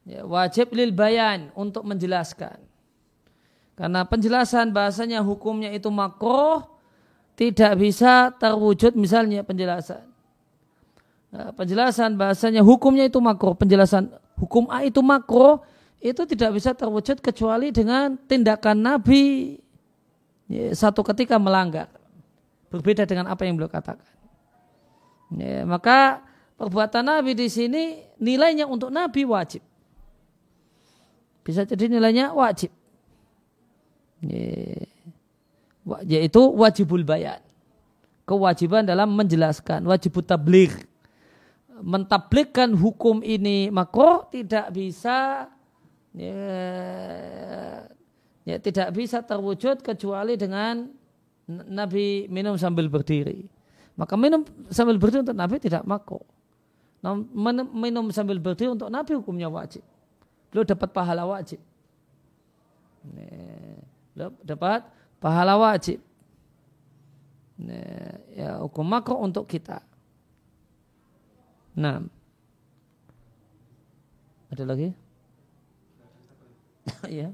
Ya, wajib lil bayan untuk menjelaskan. Karena penjelasan bahasanya hukumnya itu makroh tidak bisa terwujud misalnya penjelasan. Nah, penjelasan bahasanya hukumnya itu makroh. Penjelasan hukum A itu makroh itu tidak bisa terwujud kecuali dengan tindakan Nabi ya, satu ketika melanggar. Berbeda dengan apa yang beliau katakan. Ya, maka perbuatan Nabi di sini nilainya untuk Nabi wajib. Bisa jadi nilainya wajib. Ya, yaitu wajibul bayan. Kewajiban dalam menjelaskan, wajib tabligh. Mentablikkan hukum ini makro tidak bisa ya, ya tidak bisa terwujud kecuali dengan Nabi minum sambil berdiri. Maka minum sambil berdiri untuk Nabi tidak mako. Minum sambil berdiri untuk Nabi hukumnya wajib. Beliau dapat pahala wajib. Beliau dapat pahala wajib. Ya, hukum mako untuk kita. Nah. Ada lagi? ya.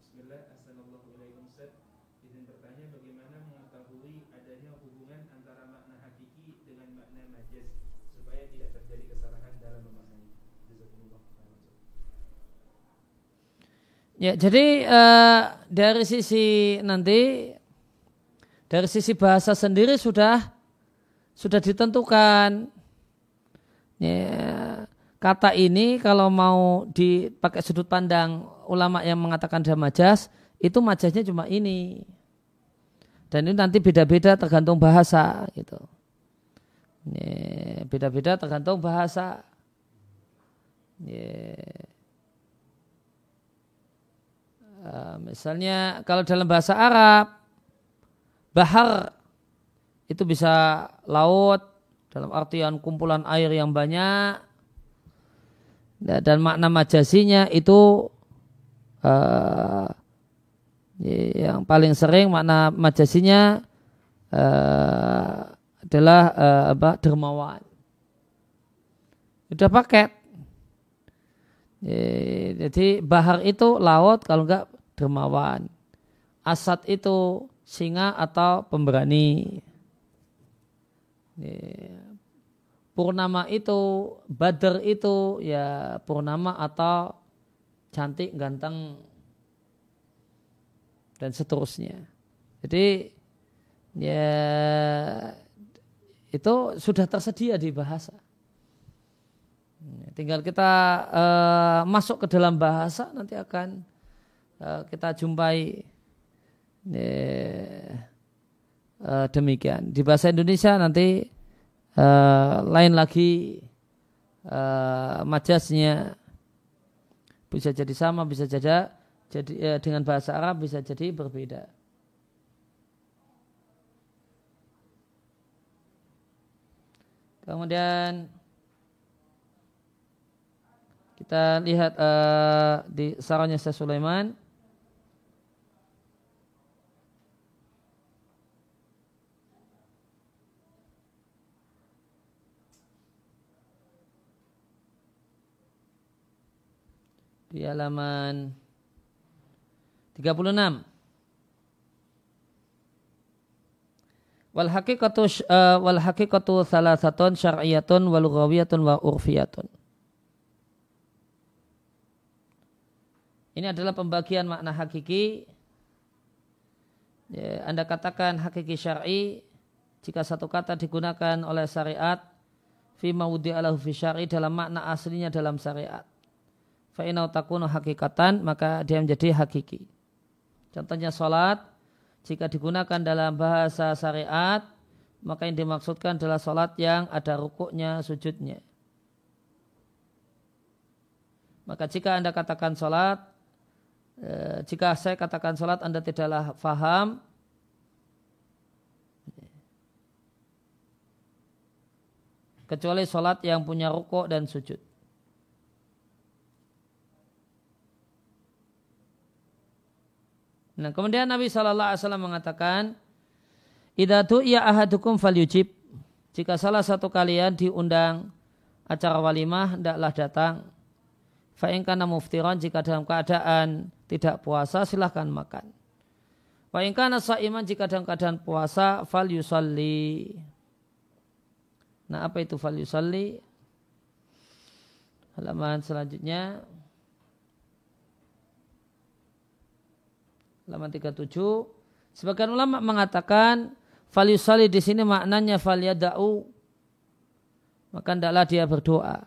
Bismillah, Assalamualaikum Ustaz. Izin bertanya bagaimana mengetahui adanya hubungan antara makna hakiki dengan makna majaz supaya tidak terjadi kesalahan dalam memaknai. Ya, jadi uh, dari sisi nanti dari sisi bahasa sendiri sudah sudah ditentukan ya, kata ini kalau mau dipakai sudut pandang ulama yang mengatakan ada majas, itu majasnya cuma ini. Dan ini nanti beda-beda tergantung bahasa gitu. Beda-beda tergantung bahasa. Uh, misalnya kalau dalam bahasa Arab, bahar itu bisa laut dalam artian kumpulan air yang banyak dan makna majasinya itu uh, yang paling sering makna majasinya uh, adalah uh, apa dermawan. Sudah paket jadi bahar itu laut kalau enggak dermawan. Asad itu singa atau pemberani purnama itu, badar itu ya purnama atau cantik, ganteng dan seterusnya. Jadi ya itu sudah tersedia di bahasa. Tinggal kita uh, masuk ke dalam bahasa nanti akan uh, kita jumpai uh, demikian. Di bahasa Indonesia nanti uh, lain lagi uh, majasnya bisa jadi sama, bisa jadi jadi uh, dengan bahasa Arab bisa jadi berbeda. Kemudian kita lihat uh, di sarannya Syekh Sulaiman. Di halaman 36. Wal haqiqatu uh, wal haqiqatu salasatun syar'iyatun wa lughawiyatun wa urfiyatun. Ini adalah pembagian makna hakiki. Ya, anda katakan hakiki syar'i jika satu kata digunakan oleh syariat fi maudi alahu fi syar'i dalam makna aslinya dalam syariat. Fa inau takunu hakikatan maka dia menjadi hakiki. Contohnya salat jika digunakan dalam bahasa syariat, maka yang dimaksudkan adalah sholat yang ada rukuknya, sujudnya. Maka jika Anda katakan sholat, eh, jika saya katakan sholat Anda tidaklah faham, kecuali sholat yang punya rukuk dan sujud. Nah, kemudian Nabi Shallallahu Alaihi Wasallam mengatakan, "Idatu ia ahadukum falyujib." Jika salah satu kalian diundang acara walimah, hendaklah datang. Fa'ingkana muftiron jika dalam keadaan tidak puasa silahkan makan. Fa'ingkana sa'iman jika dalam keadaan puasa fal yusalli. Nah apa itu fal yusalli? Halaman selanjutnya. Halaman 37 sebagian ulama mengatakan falisali di sini maknanya faliyada'u maka hendaklah dia berdoa.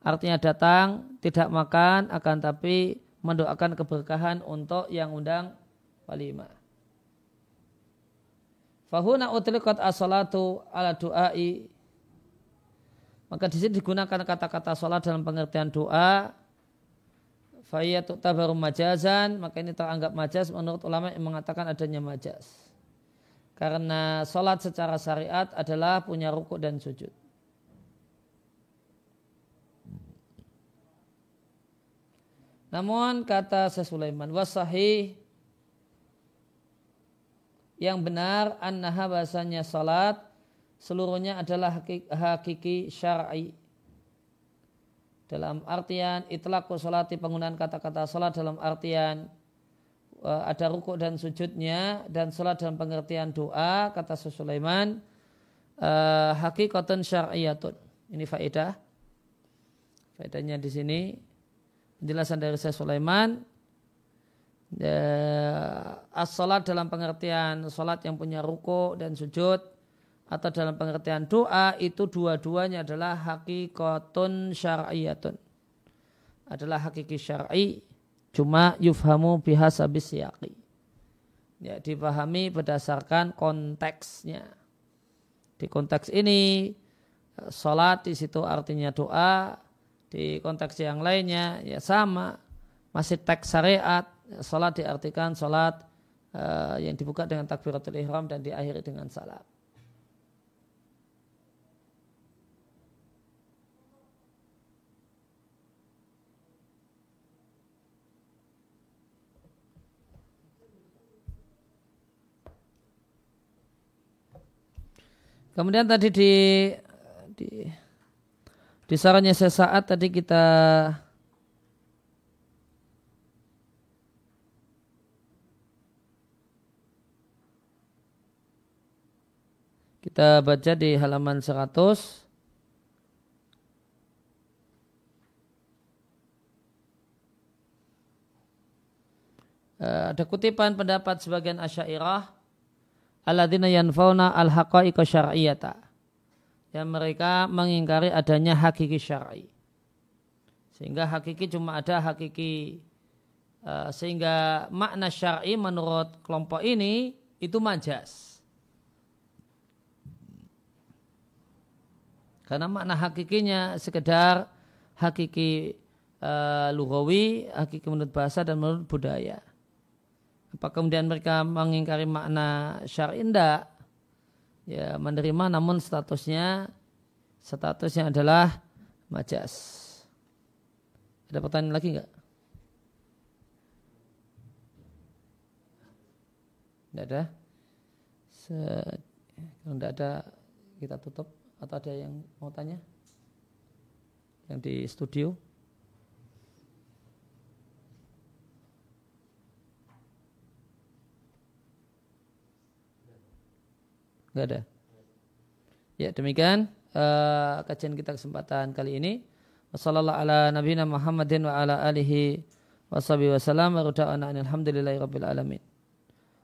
Artinya datang tidak makan akan tapi mendoakan keberkahan untuk yang undang walimah Fahuna utliqat as-salatu ala du'ai. Maka di sini digunakan kata-kata sholat dalam pengertian doa Fayatu tabaru majazan, maka ini teranggap majaz menurut ulama yang mengatakan adanya majaz. Karena sholat secara syariat adalah punya ruku dan sujud. Namun kata Syekh Sulaiman, wasahih yang benar annaha bahasanya salat seluruhnya adalah hakiki syar'i dalam artian itlaku sholati penggunaan kata-kata sholat dalam artian uh, ada rukuk dan sujudnya dan sholat dalam pengertian doa kata Sulaiman uh, hakikatun syar'iyatun ini faedah. Faedahnya di sini. Penjelasan dari saya Sulaiman uh, as-sholat dalam pengertian sholat yang punya ruku dan sujud atau dalam pengertian doa itu dua-duanya adalah hakikatun syar'iyatun. Adalah hakiki syar'i cuma yufhamu bihasabis siyaqi. Ya, dipahami berdasarkan konteksnya. Di konteks ini salat di situ artinya doa, di konteks yang lainnya ya sama, masih teks syariat, salat diartikan salat uh, yang dibuka dengan takbiratul ihram dan diakhiri dengan salam. Kemudian tadi di di di sarannya sesaat tadi kita Kita baca di halaman 100. Uh, ada kutipan pendapat sebagian asyairah alladzina yanfauna al-haqa'iqa syar'iyata. Yang mereka mengingkari adanya hakiki syar'i. Sehingga hakiki cuma ada hakiki uh, sehingga makna syar'i menurut kelompok ini itu majas. Karena makna hakikinya sekedar hakiki uh, lugawi hakiki menurut bahasa dan menurut budaya apa kemudian mereka mengingkari makna syar'i? Indah ya menerima namun statusnya statusnya adalah majas. Ada pertanyaan lagi enggak Tidak ada? Se kalau tidak ada kita tutup. Atau ada yang mau tanya? Yang di studio Enggak ada. Ya demikian uh, kajian kita kesempatan kali ini. Wassalamualaikum ala nabiyina Muhammadin wa ala alihi wa sahbihi wa ruda'ana alhamdulillahi rabbil alamin.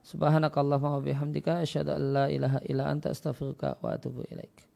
Subhanakallahumma wa bihamdika asyhadu an la ilaha illa anta astaghfiruka wa atubu ilaik.